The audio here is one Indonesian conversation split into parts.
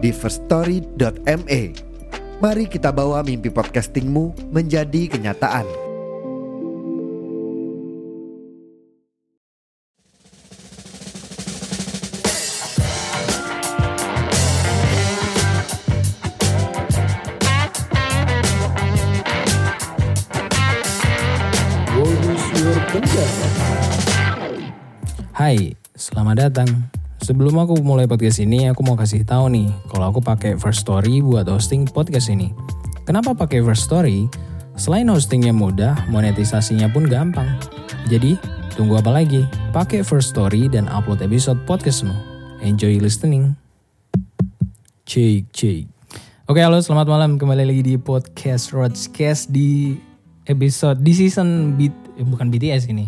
di firststory.me. Mari kita bawa mimpi podcastingmu menjadi kenyataan. Hai, selamat datang. Sebelum aku mulai podcast ini, aku mau kasih tahu nih, kalau aku pakai First Story buat hosting podcast ini. Kenapa pakai First Story? Selain hostingnya mudah, monetisasinya pun gampang. Jadi, tunggu apa lagi? Pakai First Story dan upload episode podcastmu. Enjoy listening. Cik, cik. Oke, halo, selamat malam. Kembali lagi di podcast Roadcast di episode di season beat eh, bukan BTS ini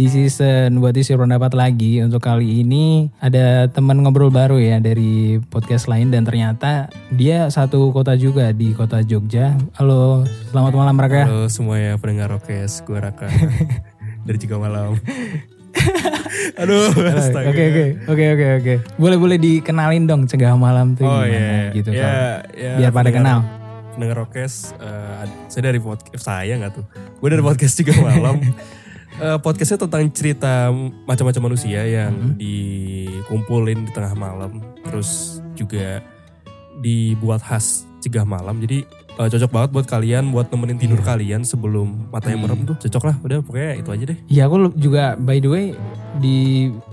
di season buat isi pendapat lagi untuk kali ini ada teman ngobrol baru ya dari podcast lain dan ternyata dia satu kota juga di kota Jogja. Halo, selamat malam Raka. Halo semuanya pendengar Rokes, gue Raka dari Jika Malam. Aduh. Oke oke oke oke oke. Boleh boleh dikenalin dong cegah malam tuh Oh gimana iya, gitu ya, kalau ya, biar pada kenal. Pendengar Rokes, eh, saya dari podcast, saya nggak tuh? Gue dari podcast Jika Malam. Eh, podcastnya tentang cerita macam-macam manusia yang Mhm. dikumpulin di tengah malam, terus juga dibuat khas Cegah Malam. Jadi eh, cocok banget buat kalian, buat nemenin tidur Iya. kalian sebelum matanya Iya. merem tuh. Cocok lah, udah pokoknya itu aja deh. Iya aku juga by the way di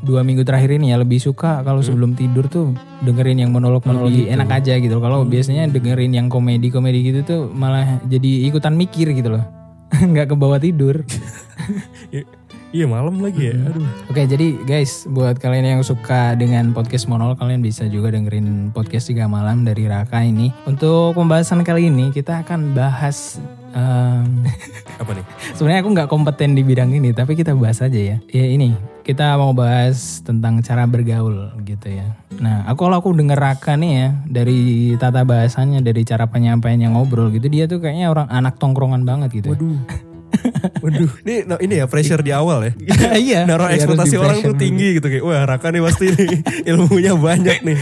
dua minggu terakhir ini ya lebih suka kalau sebelum tidur tuh dengerin yang Hmm. Monolog gitu. enak aja gitu. Kalau biasanya dengerin yang komedi-komedi gitu tuh malah jadi ikutan mikir gitu loh. nggak ke bawah tidur. Iya malam lagi ya, aduh. Oke jadi guys buat kalian yang suka dengan podcast monolog kalian bisa juga dengerin podcast tiga malam dari Raka ini. Untuk pembahasan kali ini kita akan bahas em, Apa nih? Sebenarnya aku nggak kompeten di bidang ini, tapi kita bahas aja ya. Ya ini, kita mau bahas tentang cara bergaul gitu ya. Nah, aku kalau aku denger Raka nih ya, dari tata bahasanya, dari cara penyampaiannya ngobrol gitu, dia tuh kayaknya orang anak tongkrongan banget gitu. Waduh. Waduh, ini no, ini ya pressure di awal ya. iya. Naruh Iya, ekspektasi orang tuh pressure tinggi gitu kayak, wah Raka nih pasti nih ilmunya banyak nih.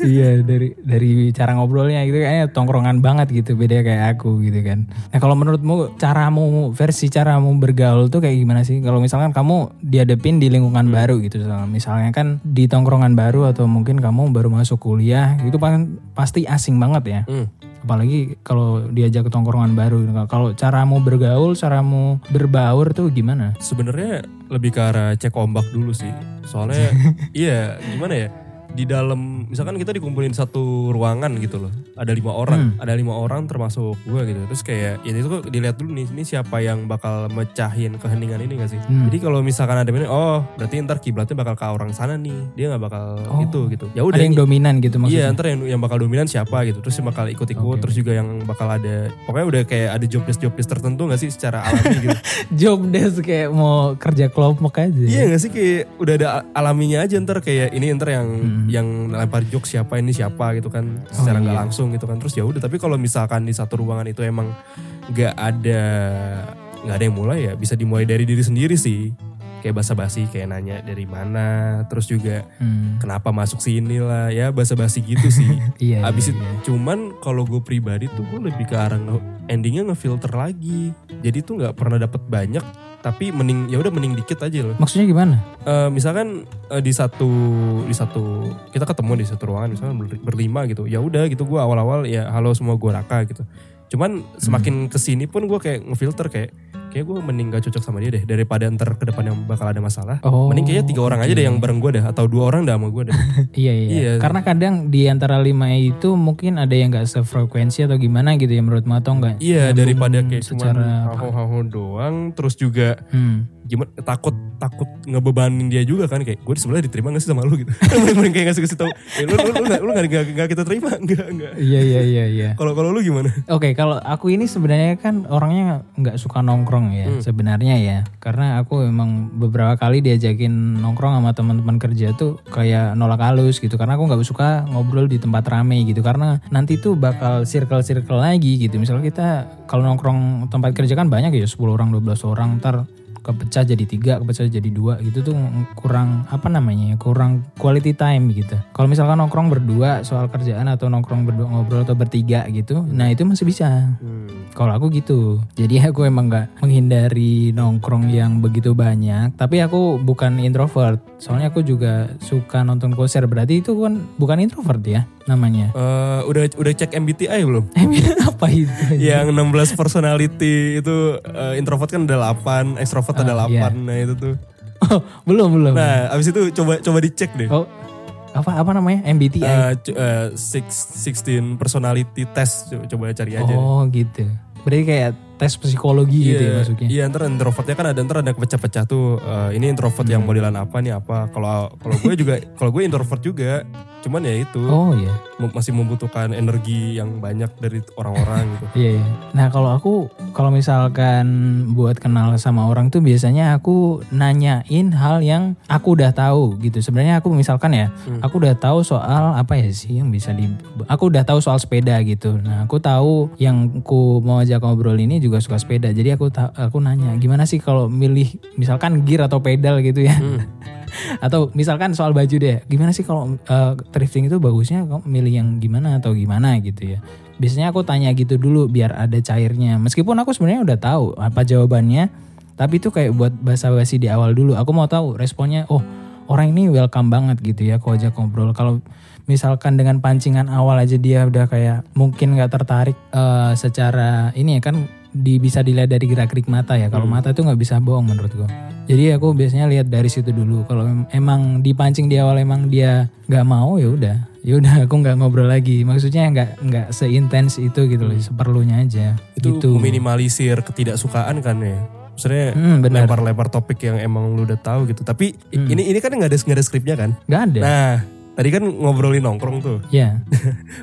iya dari dari cara ngobrolnya gitu kayaknya tongkrongan banget gitu beda kayak aku gitu kan nah kalau menurutmu caramu versi caramu bergaul tuh kayak gimana sih kalau misalkan kamu dihadapin di lingkungan baru gitu misalnya kan di tongkrongan baru atau mungkin kamu baru masuk kuliah itu kan pasti asing banget ya Hmm. Apalagi kalau diajak ke tongkrongan baru kalau caramu bergaul caramu berbaur tuh gimana Sebenarnya lebih ke arah cek ombak dulu sih. Soalnya iya gimana ya? Di dalam misalkan kita dikumpulin satu ruangan gitu loh. Ada lima orang, ada lima orang termasuk gue gitu. Terus kayak ya itu kok dilihat dulu nih ini siapa yang bakal mecahin keheningan ini gak sih? Hmm. Jadi kalau misalkan ada ini, oh berarti ntar kiblatnya bakal ke orang sana nih. Dia nggak bakal Oh. itu gitu. Ya udah ada yang dominan gitu maksudnya Iya, ntar yang, yang bakal dominan siapa gitu. Terus yang bakal ikut-ikut, Oke. terus juga yang bakal ada, pokoknya udah kayak ada job desk job desk tertentu gak sih secara alami gitu. job desk kayak mau kerja kelompok aja iya gak sih kayak udah ada alaminya aja ntar kayak ini ntar yang Hmm. Yang lempar joke siapa ini siapa gitu kan secara nggak iya. langsung gitu kan. Terus ya udah, tapi kalau misalkan di satu ruangan itu emang nggak ada nggak ada yang mulai ya bisa dimulai dari diri sendiri sih. Kayak basa-basi kayak nanya dari mana, terus juga Hmm. kenapa masuk sini lah ya basa-basi gitu sih. Iya. Abis iya, itu iya. cuman kalau gue pribadi tuh gue lebih ke arah endingnya ngefilter lagi. Jadi tuh nggak pernah dapet banyak, tapi mending ya udah mending dikit aja loh. Maksudnya gimana? Eh, misalkan eh, di satu di satu kita ketemu di satu ruangan misalkan ber- berlima gitu. Ya udah gitu gue awal-awal ya halo semua gue Raka gitu. Cuman semakin ke sini pun gue kayak ngefilter kayak kayak gue mending gak cocok sama dia deh daripada ntar ke depan yang bakal ada masalah. Oh, mending kayaknya tiga orang aja deh yang bareng gue dah atau dua orang dah sama gue dah. Iya, iya Iya. Karena kadang di antara lima itu mungkin ada yang gak sefrekuensi atau gimana gitu ya menurut atau enggak? Iya daripada kayak secara cuma haho-haho doang terus juga Hmm. Gimana takut takut ngebebanin dia juga kan kayak gue sebenarnya diterima gak sih sama lu? gitu. Mending kayak ngasih kasih tahu eh, lu lu lu nggak lu nggak nggak- nggak kita terima? Enggak enggak Iya iya iya iya. kalau kalau lu gimana? Oke, kalau aku ini sebenarnya kan orangnya nggak suka nongkrong ya sebenarnya ya, karena aku emang beberapa kali diajakin nongkrong sama teman-teman kerja tuh kayak nolak halus gitu, karena aku nggak suka ngobrol di tempat rame gitu, karena nanti tuh bakal circle-circle lagi gitu. Misalnya kita kalau nongkrong tempat kerja kan banyak ya 10 orang 12 orang ntar kepecah jadi tiga, kepecah jadi dua gitu tuh kurang apa namanya ya, kurang quality time gitu. Kalau misalkan nongkrong berdua soal kerjaan atau nongkrong berdua ngobrol atau bertiga gitu, nah itu masih bisa. Kalau aku gitu, jadi aku emang nggak menghindari nongkrong yang begitu banyak. Tapi aku bukan introvert, soalnya aku juga suka nonton konser. Berarti itu kan bukan introvert ya namanya. Eh, udah udah cek MBTI belum Emang apa itu? yang 16 personality itu eh, introvert kan ada 8 extrovert ada 8 iya. nah itu tuh Oh, belum belum. nah abis itu coba coba dicek deh Oh, apa apa namanya MBTI? Eh, c- eh, six, 16 personality test coba, coba cari aja oh gitu. Berarti kayak tes psikologi gitu ya masuknya. Iya, ntar introvertnya kan ada ntar ada pecah-pecah tuh. eh, ini introvert yang Hmm. modelan apa nih apa. Kalau kalau gue juga kalau gue introvert juga. Cuman ya itu Oh iya. masih membutuhkan energi yang banyak dari orang-orang gitu. Iya, iya. Nah kalau aku kalau misalkan buat kenal sama orang tuh biasanya aku nanyain hal yang aku udah tahu gitu. Sebenarnya aku misalkan ya, aku udah tahu soal apa ya sih yang bisa di. Aku udah tahu soal sepeda gitu. Nah aku tahu yang aku mau ajak ngobrol ini juga suka sepeda. Jadi aku aku nanya gimana sih kalau milih misalkan gear atau pedal gitu ya. atau misalkan soal baju deh, gimana sih kalau eh, thrifting itu bagusnya kamu milih yang gimana atau gimana gitu ya. Biasanya aku tanya gitu dulu biar ada cairnya. Meskipun aku sebenarnya udah tahu apa jawabannya, tapi itu kayak buat basa-basi di awal dulu. Aku mau tahu responnya. Oh, orang ini welcome banget gitu ya. Aku ajak ngobrol. Kalau misalkan dengan pancingan awal aja dia udah kayak mungkin nggak tertarik eh, secara ini ya kan di, bisa dilihat dari gerak-gerik mata ya. Kalau mata itu nggak bisa bohong menurutku. Jadi aku biasanya lihat dari situ dulu. Kalau em- emang dipancing di awal emang dia nggak mau ya udah, ya udah aku nggak ngobrol lagi. Maksudnya nggak nggak seintens itu gitu loh, seperlunya aja. Itu gitu. meminimalisir ketidaksukaan kan ya. Maksudnya Hmm, lempar-lempar topik yang emang lu udah tahu gitu. Tapi i- ini ini kan nggak ada nggak ada skripnya kan. Nggak ada. Nah, tadi kan ngobrolin nongkrong tuh. Ya.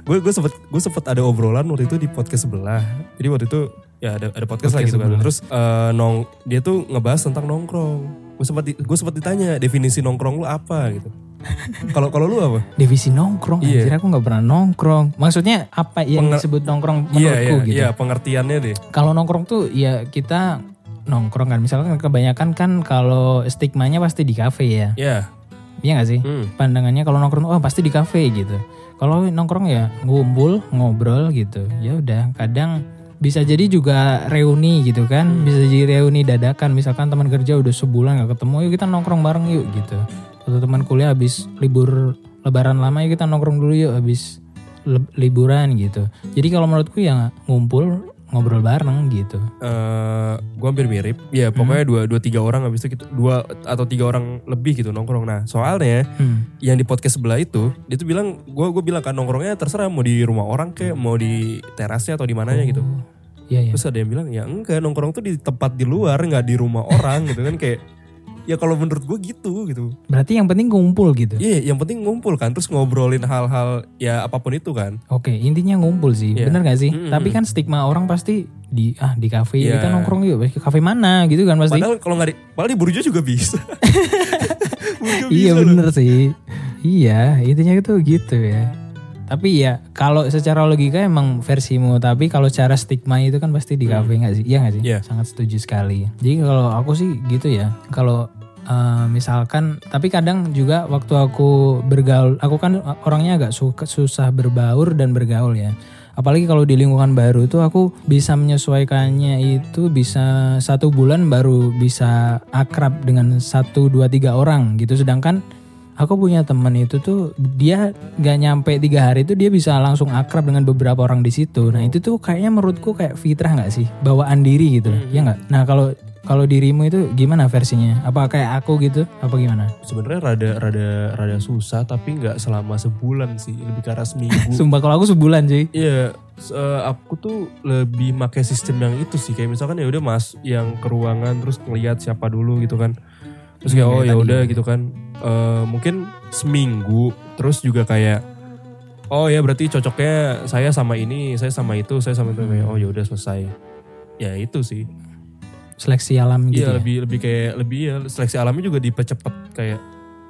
gue gue sempet gue sempet ada obrolan waktu itu di podcast sebelah jadi waktu itu ya ada ada podcast, lah Podcast gitu kan terus eh, nong dia tuh ngebahas tentang nongkrong gue sempat gue sempat ditanya definisi nongkrong lu apa gitu kalau kalau lu apa Divisi nongkrong. Iya. Anjir aku nggak pernah nongkrong. Maksudnya apa yang Penger- disebut nongkrong iya menurutku iya gitu. iya pengertiannya deh Kalau nongkrong tuh ya kita nongkrong kan. Misalkan kebanyakan kan kalau stigmanya pasti di kafe ya. ya Iya gak sih? hmm. Pandangannya kalau nongkrong oh pasti di kafe gitu. Kalau nongkrong ya ngumpul, ngobrol gitu. Ya udah, kadang bisa jadi juga reuni gitu kan. Bisa jadi reuni dadakan misalkan teman kerja udah sebulan gak ketemu, yuk kita nongkrong bareng yuk gitu. Atau teman kuliah habis libur lebaran lama yuk kita nongkrong dulu yuk habis liburan gitu. Jadi kalau menurutku ya ngumpul ngobrol bareng gitu. eh gue hampir mirip ya pokoknya dua dua tiga orang habis itu kita dua atau tiga orang lebih gitu nongkrong nah soalnya Hmm. yang di podcast sebelah itu dia tuh bilang gue gue bilang kan nongkrongnya terserah mau di rumah orang kayak mau di terasnya atau di mananya gitu Iya ya. Terus ada yang bilang ya enggak nongkrong tuh di tempat di luar nggak di rumah orang gitu kan kayak ya kalau menurut gue gitu gitu. Berarti yang penting ngumpul gitu. Iya yang penting ngumpul kan terus ngobrolin hal-hal ya apa pun itu kan. Oke, intinya ngumpul sih, Iya. bener gak sih? Mm-mm. Tapi kan stigma orang pasti di ah di kafe Iya. kita nongkrong yuk, ke kafe mana gitu kan pasti. Padahal kalau nggak di, padahal di Burjo juga bisa. Burjo iya bisa loh. bener sih. Iya, intinya itu gitu ya. Tapi ya kalau secara logika emang versimu, tapi kalau cara stigma itu kan pasti di kafe nggak sih? Iya nggak sih? Iya. Sangat setuju sekali. Jadi kalau aku sih gitu ya. Kalau eh, misalkan, tapi kadang juga waktu aku bergaul, aku kan orangnya agak suka susah berbaur dan bergaul ya. Apalagi kalau di lingkungan baru tuh aku bisa menyesuaikannya itu bisa satu bulan baru bisa akrab dengan satu dua tiga orang gitu. Sedangkan Aku punya temen itu tuh dia gak nyampe tiga hari itu dia bisa langsung akrab dengan beberapa orang di situ. Nah itu tuh kayaknya menurutku kayak fitrah nggak sih bawaan diri gitu, Hmm. ya nggak? Nah kalau kalau dirimu itu gimana versinya? Apa kayak aku gitu? Apa gimana? Sebenarnya rada rada rada susah tapi nggak selama sebulan sih, lebih ke arah seminggu. Sumpah kalau aku sebulan cuy. Iya, eh, aku tuh lebih pakai sistem yang itu sih. Kayak misalkan ya udah mas yang ke ruangan terus ngeliat siapa dulu gitu kan. Terus kayak Hmm, oh kayak ya udah gitu kan. Eh, mungkin seminggu terus juga kayak oh ya berarti cocoknya saya sama ini, saya sama itu, saya sama itu Hmm. oh ya udah selesai. Ya itu sih. Seleksi alam gitu Iya ya. lebih lebih kayak lebih ya seleksi alamnya juga dipercepat kayak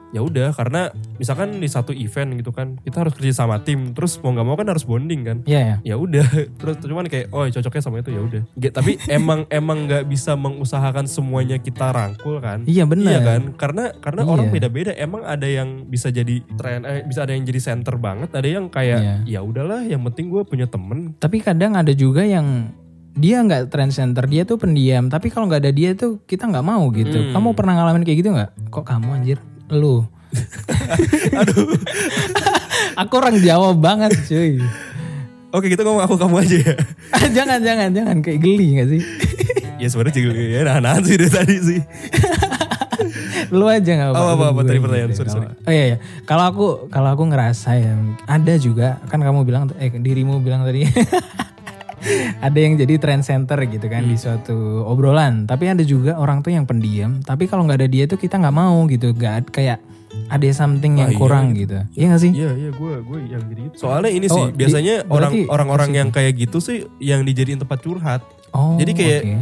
ya udah karena misalkan di satu event gitu kan kita harus kerja sama tim terus mau nggak mau kan harus bonding kan Iya ya. ya udah terus cuman kayak oh cocoknya sama itu ya udah tapi emang emang nggak bisa mengusahakan semuanya kita rangkul kan Iya benar. Iya kan karena karena Iya. orang beda-beda emang ada yang bisa jadi tren eh, bisa ada yang jadi center banget ada yang kayak Iya. ya udahlah yang penting gue punya temen Tapi kadang ada juga yang dia nggak trend center, dia tuh pendiam. Tapi kalau nggak ada dia tuh kita nggak mau gitu. Hmm. Kamu pernah ngalamin kayak gitu nggak? Kok kamu anjir? Lu. aduh Aku orang Jawa banget cuy. oke kita ngomong aku kamu aja ya jangan jangan jangan kayak geli nggak sih? ya sebenarnya juga ya nahan sih dari tadi sih Lu aja nggak Apa, apa, apa, Gue tadi pertanyaan, ya. sorry, sorry. Oh iya iya. Kalau aku kalau aku ngerasa ya ada juga kan kamu bilang eh dirimu bilang tadi ada yang jadi trend center gitu kan di Hmm. suatu obrolan. Tapi ada juga orang tuh yang pendiam. Tapi kalau nggak ada dia tuh kita nggak mau gitu. Gak kayak ada something yang Ah, iya. kurang gitu. Iya gak sih? Iya iya gue gue yang jadi gitu. Soalnya ini Oh, sih di- biasanya orang berarti orang-orang yang kayak gitu sih yang dijadiin tempat curhat. Oh. Jadi kayak- oke.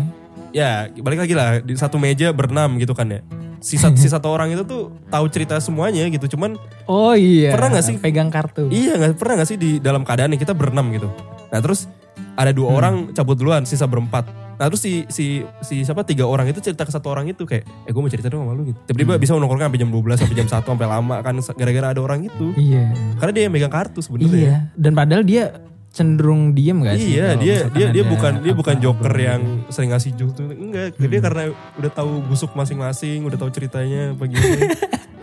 Ya balik lagi lah di satu meja berenam gitu kan ya. Si, sat- si satu orang itu tuh tahu cerita semuanya gitu. Cuman Oh iya. Pernah nggak sih? pegang kartu? iya nggak pernah nggak sih di dalam keadaan nih kita berenam gitu. Nah terus ada dua Hmm. orang cabut duluan sisa berempat. Nah terus si si si siapa tiga orang itu cerita ke satu orang itu kayak eh gue mau cerita dong sama lu gitu. Tiba-tiba Hmm. bisa nongkrong sampai jam 12 sampai jam 1 sampai lama kan gara-gara ada orang itu. Iya. Karena dia yang megang kartu sebenarnya. Iya. Dan padahal dia cenderung diem gak sih? Iya, dia dia dia bukan dia bukan apa- joker yang sering ngasih jokes tuh. Enggak, dia karena udah tahu busuk masing-masing, udah tahu ceritanya apa gimana.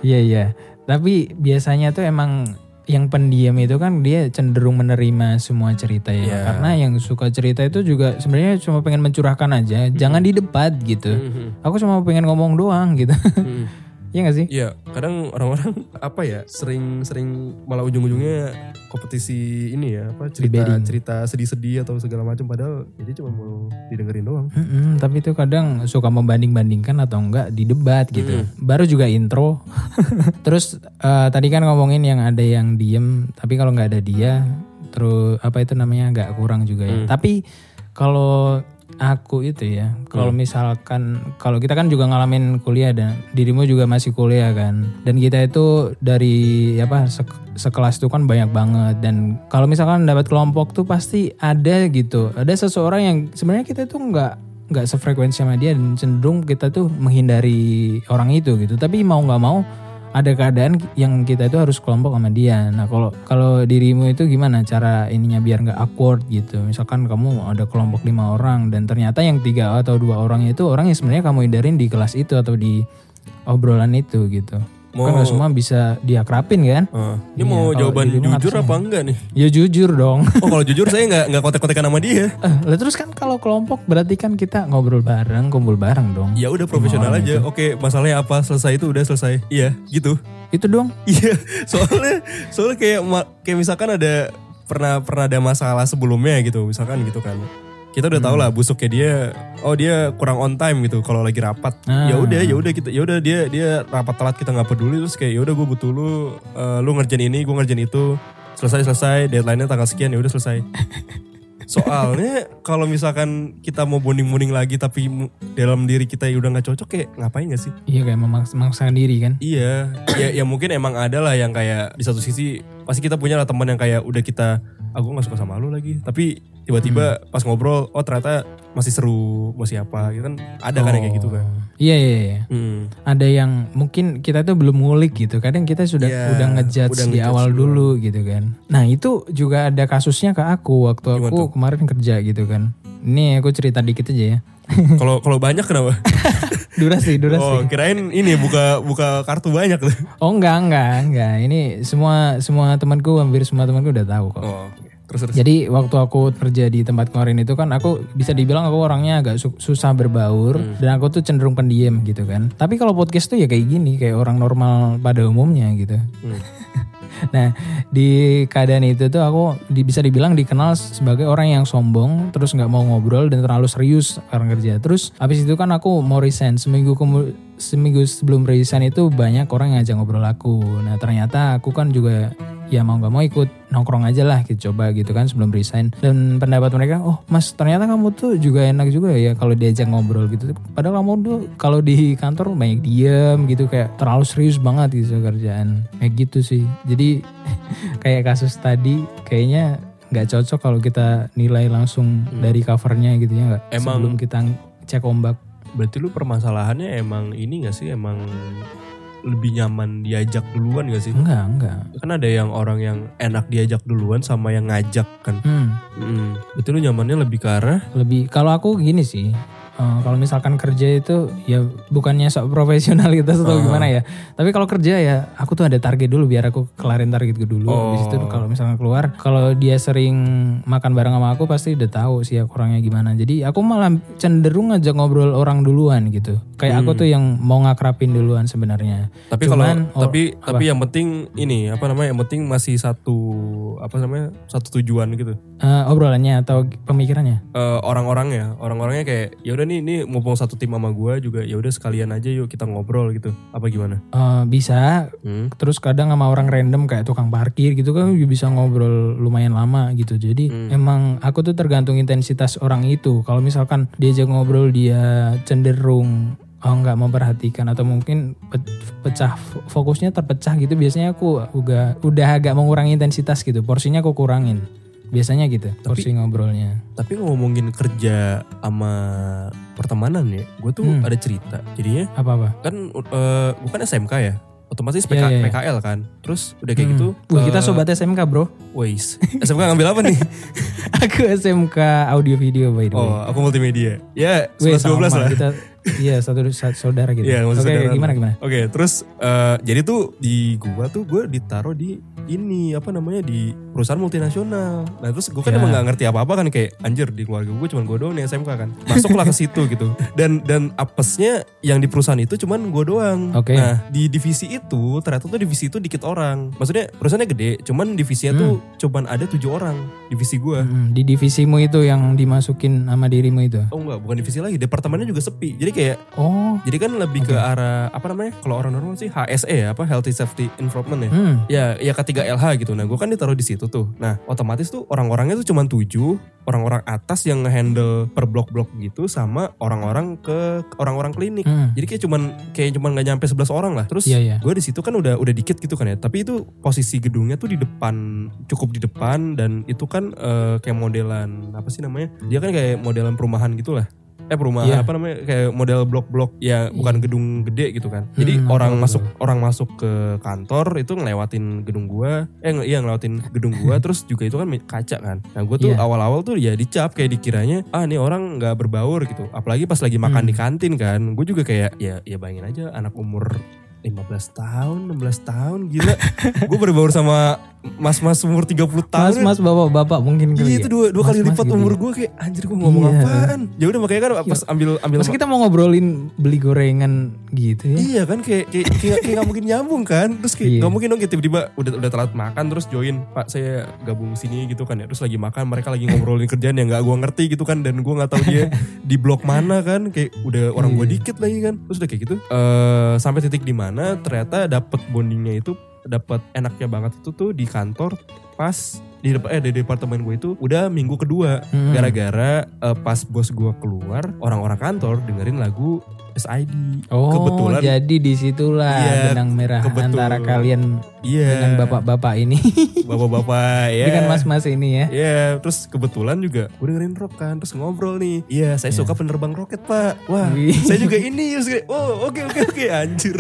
Iya iya. Tapi biasanya tuh emang yang pendiam itu kan dia cenderung menerima semua cerita ya. Iya. Karena yang suka cerita itu juga sebenarnya cuma pengen mencurahkan aja, jangan di debat gitu. Mhm, Aku cuma pengen ngomong doang gitu. mhm. Iya gak sih? Iya, kadang orang-orang apa ya, sering-sering malah ujung-ujungnya kompetisi ini ya, apa cerita Debating. cerita sedih-sedih atau segala macam padahal jadi cuma mau didengerin doang. Mm-mm, tapi itu kadang suka membanding-bandingkan atau enggak di debat gitu. Baru juga intro. terus eh, tadi kan ngomongin yang ada yang diem, tapi kalau nggak ada dia, terus apa itu namanya nggak kurang juga ya. Tapi kalau aku itu ya, kalau misalkan kalau kita kan juga ngalamin kuliah dan dirimu juga masih kuliah kan, dan kita itu dari apa sek- sekelas itu kan banyak banget. Dan kalau misalkan dapat kelompok tuh pasti ada gitu, ada seseorang yang sebenarnya kita tuh nggak nggak sefrekuensi sama dia dan cenderung kita tuh menghindari orang itu gitu, tapi mau nggak mau ada keadaan yang kita itu harus kelompok sama dia. Nah kalau kalau dirimu itu gimana cara ininya biar nggak awkward gitu. Misalkan kamu ada kelompok lima orang dan ternyata yang tiga atau dua orang itu orang yang sebenarnya kamu hindarin di kelas itu atau di obrolan itu gitu. Mau- Kan nggak semua bisa diakrapin kan? Ah, Iya, ini mau kalau jawaban jujur apa enggak nih? Ya jujur dong. Oh kalau jujur saya nggak nggak kontak-kontakan sama dia. Eh, lah terus kan kalau kelompok berarti kan kita ngobrol bareng, kumpul bareng dong. Ya udah profesional aja. Oke, masalahnya apa? Selesai itu udah selesai. Iya, gitu. Itu dong. Iya, soalnya soalnya kayak kayak misalkan ada pernah pernah ada masalah sebelumnya gitu, misalkan gitu kan. Kita udah tau lah busuknya dia, oh dia kurang on time gitu kalau lagi rapat. Ah. Ya udah, ya udah kita, ya udah dia dia rapat telat kita nggak peduli terus kayak ya udah gue butuh lu, eh, lu ngerjain ini, gue ngerjain itu, selesai selesai, deadline-nya tanggal sekian ya udah selesai. Soalnya kalau misalkan kita mau bonding-bonding lagi tapi dalam diri kita ya udah nggak cocok kayak ngapain gak sih? Iya kayak memaksa, memaksakan diri kan. Iya, ya, ya mungkin emang ada lah yang kayak di satu sisi pasti kita punya lah teman yang kayak udah kita, aku nggak suka sama lu lagi, tapi tiba-tiba Hmm. pas ngobrol, oh ternyata masih seru, masih apa, gitu kan ada kan yang kayak gitu kan. Iya iya iya. Hmm. Ada yang mungkin kita tuh belum ngulik gitu. Kadang kita sudah Iya, udah ngejudge udah di ngejudge awal duluan. dulu gitu kan. Nah, itu juga ada kasusnya ke aku waktu Gimana aku tuh? kemarin kerja gitu kan. Ini aku cerita dikit aja ya. Kalau kalau banyak kenapa? durasi, durasi. Oh, kirain ini buka buka kartu banyak tuh. Oh enggak, enggak, enggak. Ini semua semua temanku hampir semua temanku udah tahu kok. Oh. Terus terus. Jadi waktu aku kerja di tempat kemarin itu kan aku bisa dibilang aku orangnya agak su- susah berbaur dan aku tuh cenderung pendiam gitu kan. Tapi kalau podcast tuh ya kayak gini, kayak orang normal pada umumnya gitu. Hmm. Nah di keadaan itu tuh aku di- bisa dibilang dikenal sebagai orang yang sombong, terus nggak mau ngobrol dan terlalu serius karena kerja. Terus habis itu kan aku mau resign seminggu kemu- seminggu sebelum resign itu banyak orang yang ngajak ngobrol aku. Nah ternyata aku kan juga ya mau nggak mau ikut nongkrong aja lah gitu coba gitu kan sebelum resign. Dan pendapat mereka oh mas ternyata kamu tuh juga enak juga ya kalau diajak ngobrol gitu. Padahal kamu tuh kalau di kantor banyak diem gitu kayak terlalu serius banget gitu kerjaan. Kayak gitu sih. Jadi kayak kasus tadi kayaknya nggak cocok kalau kita nilai langsung dari covernya gitu ya nggak? Emang- sebelum kita cek ombak. Berarti lu permasalahannya emang ini gak sih? Emang lebih nyaman diajak duluan gak sih? enggak enggak Kan ada yang orang yang enak diajak duluan sama yang ngajak kan. hmm. Mm. Berarti lu nyamannya lebih ke arah lebih kalau aku gini sih eh, kalau misalkan kerja itu ya bukannya sok profesionalitas atau Ah. gimana ya tapi kalau kerja ya aku tuh ada target dulu biar aku kelarin targetku dulu habis itu Oh. kalau misalkan keluar kalau dia sering makan bareng sama aku pasti udah tahu sih aku orangnya gimana jadi aku malah cenderung ngajak ngobrol orang duluan gitu kayak aku tuh yang mau ngakrapin duluan sebenarnya Tapi kalau oh, tapi apa? tapi yang penting ini apa namanya? Yang penting masih satu apa namanya? Satu tujuan gitu. Eh, obrolannya atau pemikirannya Eh, orang-orangnya, orang-orangnya kayak ya udah nih ini mumpung satu tim sama gua juga ya udah sekalian aja yuk kita ngobrol gitu. Apa gimana? Eh, bisa Hmm. terus kadang sama orang random kayak tukang parkir gitu kan juga bisa ngobrol lumayan lama gitu jadi Hmm. emang aku tuh tergantung intensitas orang itu kalau misalkan diajak ngobrol dia cenderung oh nggak memperhatikan atau mungkin pe- pecah fokusnya terpecah gitu biasanya aku udah udah agak mengurangi intensitas gitu porsinya aku kurangin biasanya gitu porsi ngobrolnya Tapi ngomongin kerja sama pertemanan ya, gue tuh Hmm. ada cerita. Jadinya apa apa kan eh, gue kan SMK ya, otomatis PK, Iya, iya, iya. PKL kan. Terus udah kayak gitu. Wah kita eh, sobat SMK bro Wais, SMK ngambil apa nih? aku SMK audio video by the way Oh, aku multimedia. Ya, 11 12 sama, lah. Kita iya satu, satu saudara gitu. Iya, Oke, maksud oke, saudara. gimana gimana? Oke, terus eh, jadi tuh di gua tuh gue ditaruh di ini apa namanya di perusahaan multinasional. Nah terus gue kan Ya. emang nggak ngerti apa-apa kan kayak anjir di keluarga gue cuman gue doang nih SMK kan. Masuklah ke situ gitu. Dan dan apesnya yang di perusahaan itu cuman gue doang. Oke. Nah di divisi itu ternyata tuh divisi itu dikit orang. Maksudnya perusahaannya gede, cuman divisinya tuh Hmm. cuman ada tujuh orang divisi gue. Mm-mm, di divisimu itu yang dimasukin sama dirimu itu. Oh enggak, bukan divisi lagi. Departemennya juga sepi. Jadi kayak Oh. jadi kan lebih ke arah apa namanya? Kalau orang normal sih HSE ya, apa Healthy Safety Improvement ya. Hmm. Ya, ya ketiga LH gitu. Nah, gue kan ditaruh di situ tuh. Nah, otomatis tuh orang-orangnya tuh cuma tujuh, orang-orang atas yang ngehandle per blok-blok gitu, sama orang-orang ke orang-orang klinik. Hmm. Jadi kayak cuman kayak cuman nggak nyampe 11 orang lah. Terus Iya, iya. gue di situ kan udah udah dikit gitu kan ya. Tapi itu posisi gedungnya tuh di depan, cukup di depan dan itu kan eh, kayak modelan apa sih namanya? Dia kan kayak modelan perumahan gitu lah. Eh perumahan Iya. apa namanya kayak model blok-blok ya bukan gedung gede gitu kan. Jadi Hmm, orang betul, masuk orang masuk ke kantor itu ngelewatin gedung gua, eh iya ngelewatin gedung gua terus juga itu kan kaca kan. Nah gue tuh Iya. awal-awal tuh ya dicap kayak dikiranya ah nih orang nggak berbaur gitu. Apalagi pas lagi makan Hmm. di kantin kan. Gue juga kayak ya ya bayangin aja anak umur 15 tahun, 16 tahun gila. gue berbaur sama mas-mas umur 30 tahun. Mas mas bapak bapak mungkin kali. Iya ya? itu dua, dua kali Mas-mas lipat gitu umur ya. gue kayak anjir gue ngomong Iya. apaan. Ya udah makanya kan pas ambil ambil Masa kita mau ngobrolin beli gorengan gitu ya? Iya kan kayak kayak kayak, kayak gak mungkin nyambung kan. Terus kayak Iya. gak mungkin dong kayak tiba-tiba udah udah telat makan terus join, "Pak, saya gabung sini" gitu kan ya. Terus lagi makan mereka lagi ngobrolin kerjaan yang gak gua ngerti gitu kan dan gua nggak tahu dia di blok mana kan. Kayak udah orang gua Iya. dikit lagi kan. Terus udah kayak gitu. eh sampai titik di mana ternyata dapet bondingnya itu dapat enaknya banget itu tuh di kantor pas di dep- eh di departemen gue itu udah minggu kedua Hmm. gara-gara eh, pas bos gue keluar orang-orang kantor dengerin lagu SID Oh, kebetulan jadi di situlah Iya, benang merah kebetul. antara kalian iya dengan bapak-bapak ini, bapak-bapak ya dengan mas-mas ini ya. Iya, terus kebetulan juga gue dengerin rock kan, terus ngobrol nih. Iya, saya suka penerbang roket pak. Wah, Wih. saya juga ini. Oh oke oke oke, anjir.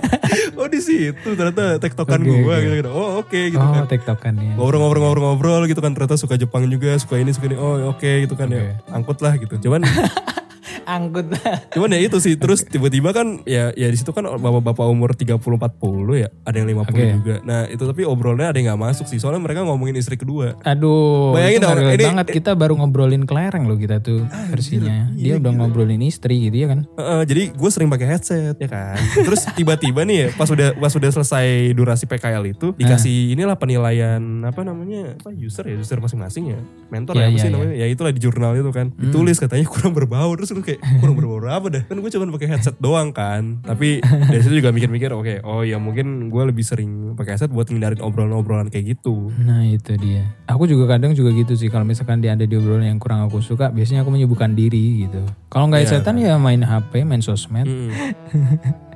oh di situ ternyata tektokan Oke, gue gitu, gitu. Oh oke gitu oh, kan. tektokan ya. Ngobrol-ngobrol-ngobrol gitu kan ternyata suka Jepang juga, suka ini suka ini. Oh oke gitu kan ya. Angkut lah gitu. Cuman Angkut. Cuman ya itu sih terus tiba-tiba kan ya ya di situ kan bapak-bapak umur 30 40 ya, ada yang 50 Oke. juga. Nah, itu tapi obrolannya ada yang nggak masuk sih. Soalnya mereka ngomongin istri kedua. Aduh, Bayangin dong, ini- banget kita baru ngobrolin kelereng loh kita tuh versinya. iya, Dia udah ngobrolin istri gitu ya kan? Heeh, jadi gue sering pakai headset ya kan. Terus tiba-tiba nih ya pas udah pas udah selesai durasi PKL itu dikasih inilah penilaian apa namanya apa user ya user masing-masing ya mentor Iya, ya apa iya, sih iya. namanya ya itulah di jurnal itu kan ditulis katanya kurang berbau terus lu kayak kurang berbau apa dah kan gue cuma pakai headset doang kan tapi dari situ juga mikir-mikir oke oh ya mungkin gue lebih sering pakai headset buat ngindarin obrolan-obrolan kayak gitu Nah itu dia. Aku juga kadang juga gitu sih. Kalau misalkan dia ada di obrolan yang kurang aku suka, biasanya aku menyibukkan diri gitu. Kalau nggak Iya. setan ya main HP, main sosmed. Mm.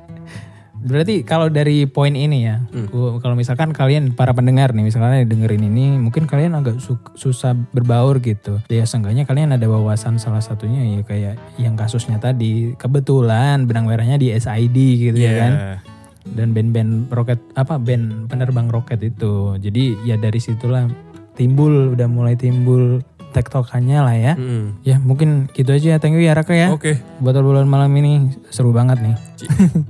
Berarti kalau dari poin ini ya, gua- kalau misalkan kalian para pendengar nih, misalkan dengerin ini, mungkin kalian agak su- susah berbaur gitu. Ya seenggaknya kalian ada wawasan salah satunya ya kayak yang kasusnya tadi. Kebetulan benang merahnya di SID gitu ya kan. Dan band-band roket apa band penerbang roket itu. Jadi ya dari situlah timbul udah mulai timbul tektokannya lah ya. Mm. Ya mungkin gitu aja. Thank you ya Raka ya. Oke, Buat obrolan malam ini seru banget nih.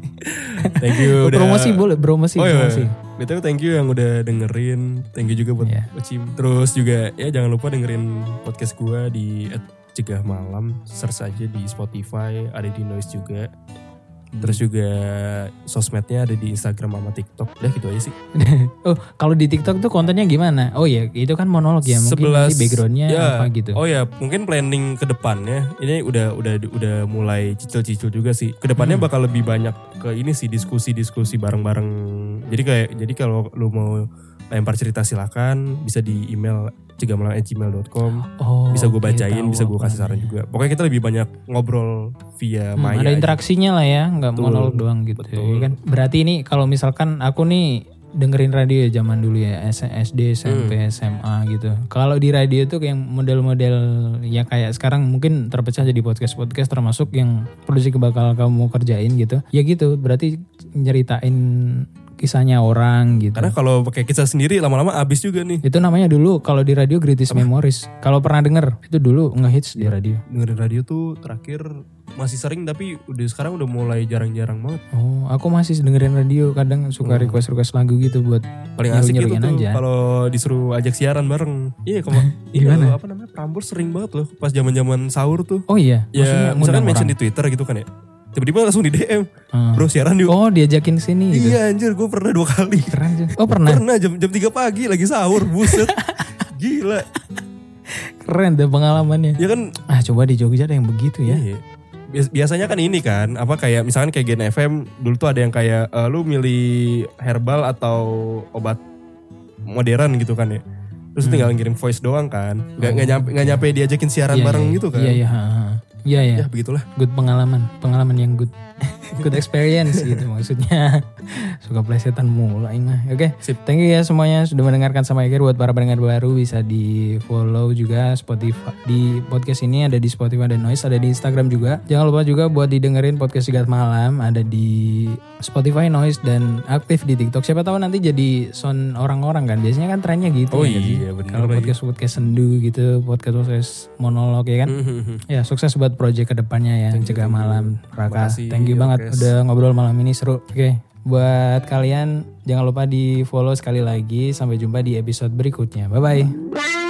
thank you udah promosi boleh, promosi, Oh iya, promosi. BTW thank you yang udah dengerin. Thank you juga buat Iya. Ocim. Terus juga ya jangan lupa dengerin podcast gua di Cegah Malam. Search aja di Spotify, ada di Noise juga. Terus juga sosmednya ada di Instagram sama TikTok. Udah gitu aja sih. Oh, kalau di TikTok tuh kontennya gimana? Oh ya, itu kan monolog ya. Mungkin nanti backgroundnya ya, apa gitu. Oh ya, mungkin planning ke depannya ini udah udah udah mulai cicil-cicil juga sih. Ke depannya Hmm. bakal lebih banyak ke ini sih diskusi-diskusi bareng-bareng. Jadi kayak jadi kalau lu mau lempar cerita silakan bisa di email cegamalam@gmail.com. Oh, Bisa gue bacain, tahu bisa gue kasih saran juga. Pokoknya kita lebih banyak ngobrol via Hmm, Maya. ada aja. interaksinya lah ya, nggak monolog doang gitu. betul. ya kan? Berarti ini kalau misalkan aku nih dengerin radio ya zaman dulu ya SD, SMP, Hmm. SMA gitu. Kalau di radio tuh yang model-model ya kayak sekarang mungkin terpecah jadi podcast-podcast termasuk yang project bakal kamu kerjain gitu. Ya gitu, berarti nyeritain kisahnya orang gitu. Karena kalau pakai kisah sendiri lama-lama abis juga nih. Itu namanya dulu kalau di radio Greatest Memories. Kalau pernah denger, itu dulu ngehits di radio. Dengerin radio tuh terakhir masih sering tapi udah sekarang udah mulai jarang-jarang banget. Oh, aku masih dengerin radio, kadang suka Hmm. request-request lagu gitu buat paling asik itu tuh kalau disuruh ajak siaran bareng. Iya, kalau ini Gimana? apa namanya? Prambors sering banget loh pas zaman-zaman sahur tuh. Oh iya, Ya, misalkan ngundang mention orang. di Twitter gitu kan ya. Tiba-tiba langsung di DM, Hmm. "Bro, siaran yuk." Oh, diajakin sini gitu. Iya anjir, gue pernah dua kali. Keren sih. Oh, pernah. Pernah jam jam 3 pagi lagi sahur, buset. Gila. Keren deh pengalamannya. Ya kan Ah, coba di Jogja ada yang begitu ya. Iya. Bias- Biasanya kan ini kan, apa kayak misalkan kayak Gen FM dulu tuh ada yang kayak eh, lu milih herbal atau obat modern gitu kan ya. Terus Hmm. tinggal ngirim voice doang kan. Nggak nggak nyampe nggak nyampe diajakin siaran Iya, bareng iya, gitu kan. Iya, iya. ha, ha. Iya, iya. Ya begitulah. Good pengalaman. Pengalaman yang good. Good experience gitu maksudnya. Suka plesetan mulu aing mah. Oke. Sip. Thank you ya semuanya sudah mendengarkan sama akhir buat para pendengar baru bisa di follow juga Spotify di podcast ini ada di Spotify dan Noise ada di Instagram juga. Jangan lupa juga buat didengerin podcast Sigat Malam ada di Spotify Noise dan aktif di TikTok. Siapa tahu nanti jadi sound orang-orang kan. Biasanya kan trennya gitu. Oh ya iya, bener Kalau podcast podcast sendu gitu, podcast podcast monolog ya kan. Mhm. Ya sukses buat project ke depannya ya Cegah Malam Raka. Thank you banget Yokes. udah ngobrol malam ini seru. Oke, buat kalian jangan lupa di follow sekali lagi. Sampai jumpa di episode berikutnya. Bye bye.